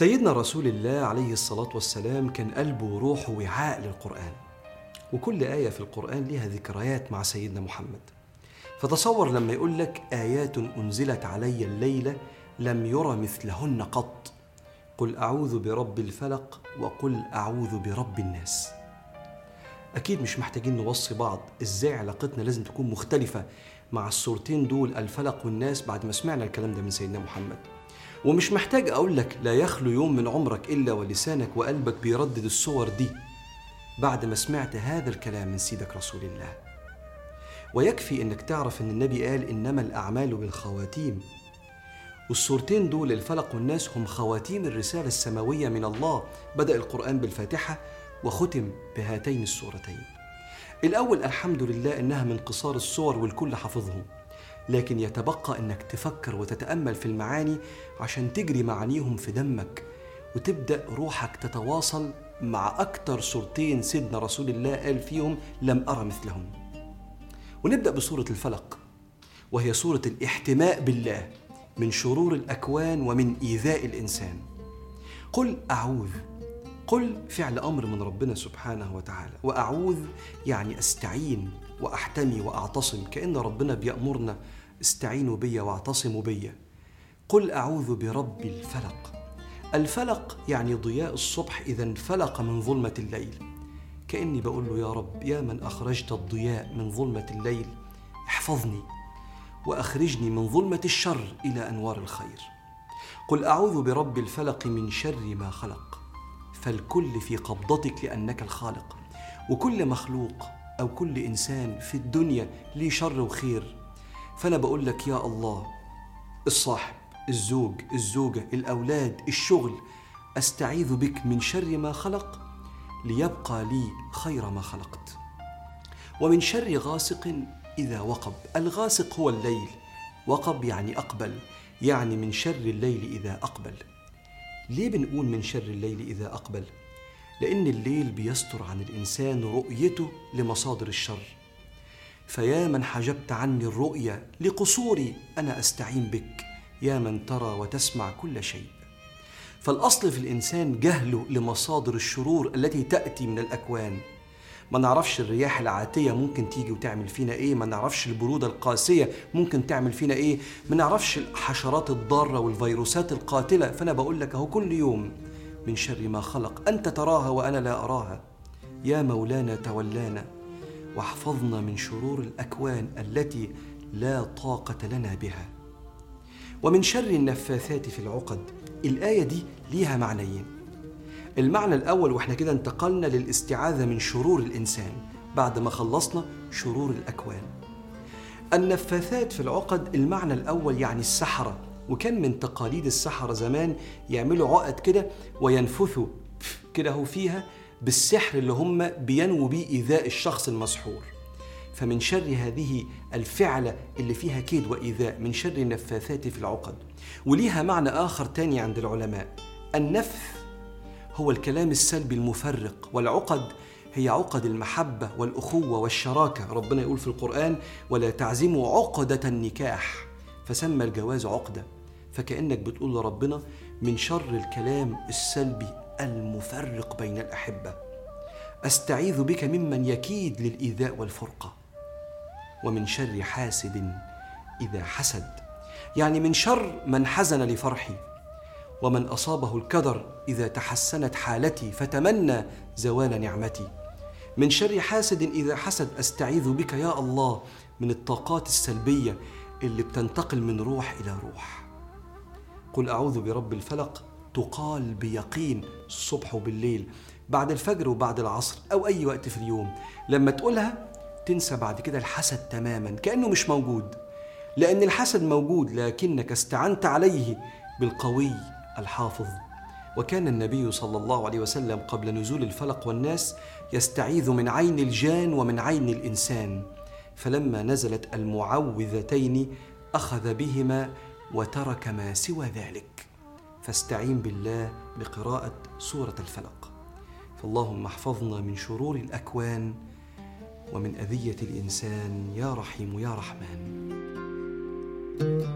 سيدنا رسول الله عليه الصلاة والسلام كان قلبه وروحه وعاء للقرآن وكل آية في القرآن لها ذكريات مع سيدنا محمد. فتصور لما يقول لك آيات أنزلت علي الليلة لم ير مثلهن قط قل أعوذ برب الفلق وقل أعوذ برب الناس. أكيد مش محتاجين نوصي بعض إزاي علاقتنا لازم تكون مختلفة مع الصورتين دول الفلق والناس بعد ما سمعنا الكلام ده من سيدنا محمد. ومش محتاج أقول لك لا يخلو يوم من عمرك إلا ولسانك وقلبك بيردد الصور دي بعد ما سمعت هذا الكلام من سيدك رسول الله. ويكفي إنك تعرف إن النبي قال إنما الأعمال بالخواتيم. والصورتين دول الفلق والناس هم خواتيم الرسالة السماوية من الله. بدأ القرآن بالفاتحة وختم بهاتين السورتين الأول الحمد لله إنها من قصار الصور والكل حافظهم. لكن يتبقى أنك تفكر وتتأمل في المعاني عشان تجري معانيهم في دمك وتبدأ روحك تتواصل مع أكتر صورتين سيدنا رسول الله قال فيهم لم أرى مثلهم. ونبدأ بسوره الفلق وهي سوره الاحتماء بالله من شرور الأكوان ومن إيذاء الإنسان. قل أعوذ قل فعل أمر من ربنا سبحانه وتعالى وأعوذ يعني أستعين وأحتمي وأعتصم كأن ربنا بيأمرنا استعينوا بي واعتصموا بي. قل أعوذ برب الفلق. الفلق يعني ضياء الصبح إذا انفلق من ظلمة الليل. كأني بقول له يا رب يا من أخرجت الضياء من ظلمة الليل احفظني وأخرجني من ظلمة الشر إلى أنوار الخير. قل أعوذ برب الفلق من شر ما خلق. فالكل في قبضتك لأنك الخالق. وكل مخلوق أو كل إنسان في الدنيا ليه شر وخير. فأنا بقول لك يا الله الصاحب الزوج الزوجة الأولاد الشغل أستعيذ بك من شر ما خلق ليبقى لي خير ما خلقت. ومن شر غاسق إذا وقب. الغاسق هو الليل. وقب يعني أقبل يعني من شر الليل إذا أقبل. ليه بنقول من شر الليل إذا أقبل؟ لأن الليل بيستر عن الإنسان رؤيته لمصادر الشر. فيا من حجبت عني الرؤيا لقصوري أنا أستعين بك. يا من ترى وتسمع كل شيء. فالأصل في الإنسان جهله لمصادر الشرور التي تأتي من الأكوان. ما نعرفش الرياح العاتية ممكن تيجي وتعمل فينا إيه. ما نعرفش البرودة القاسية ممكن تعمل فينا إيه. ما نعرفش الحشرات الضارة والفيروسات القاتلة. فأنا بقول لك أهو كل يوم من شر ما خلق أنت تراها وأنا لا أراها. يا مولانا تولانا واحفظنا من شرور الأكوان التي لا طاقة لنا بها. ومن شر النفاثات في العقد الآية دي ليها معنيين. المعنى الأول وإحنا كده انتقلنا للاستعاذة من شرور الإنسان بعد ما خلصنا شرور الأكوان. النفاثات في العقد المعنى الأول يعني السحرة. وكان من تقاليد السحرة زمان يعملوا عقد كده وينفثوا كده هو فيها بالسحر اللي هم بينووا بيه إيذاء الشخص المسحور. فمن شر هذه الفعلة اللي فيها كيد وإيذاء من شر النفاثات في العقد. وليها معنى آخر تاني عند العلماء. النفث هو الكلام السلبي المفرق والعقد هي عقد المحبة والأخوة والشراكة. ربنا يقول في القرآن ولا تعزموا عقدة النكاح فسمى الجواز عقدة. فكأنك بتقول لربنا من شر الكلام السلبي المفرق بين الأحبة. أستعيذ بك ممن يكيد للإيذاء والفرقة. ومن شر حاسد إذا حسد. يعني من شر من حزن لفرحي. ومن أصابه الكدر إذا تحسنت حالتي فتمنى زوال نعمتي. من شر حاسد إذا حسد أستعيذ بك يا الله من الطاقات السلبية اللي بتنتقل من روح إلى روح. قل أعوذ برب الفلق تقال بيقين الصبح وبالليل بعد الفجر وبعد العصر أو أي وقت في اليوم. لما تقولها تنسى بعد كده الحسد تماما كأنه مش موجود. لأن الحسد موجود لكنك استعنت عليه بالقوي الحافظ. وكان النبي صلى الله عليه وسلم قبل نزول الفلق والناس يستعيذ من عين الجان ومن عين الإنسان. فلما نزلت المعوذتين أخذ بهما وترك ما سوى ذلك. فاستعين بالله بقراءة سورة الفلق. فاللهم احفظنا من شرور الأكوان ومن أذية الإنسان يا رحيم يا رحمن. thank you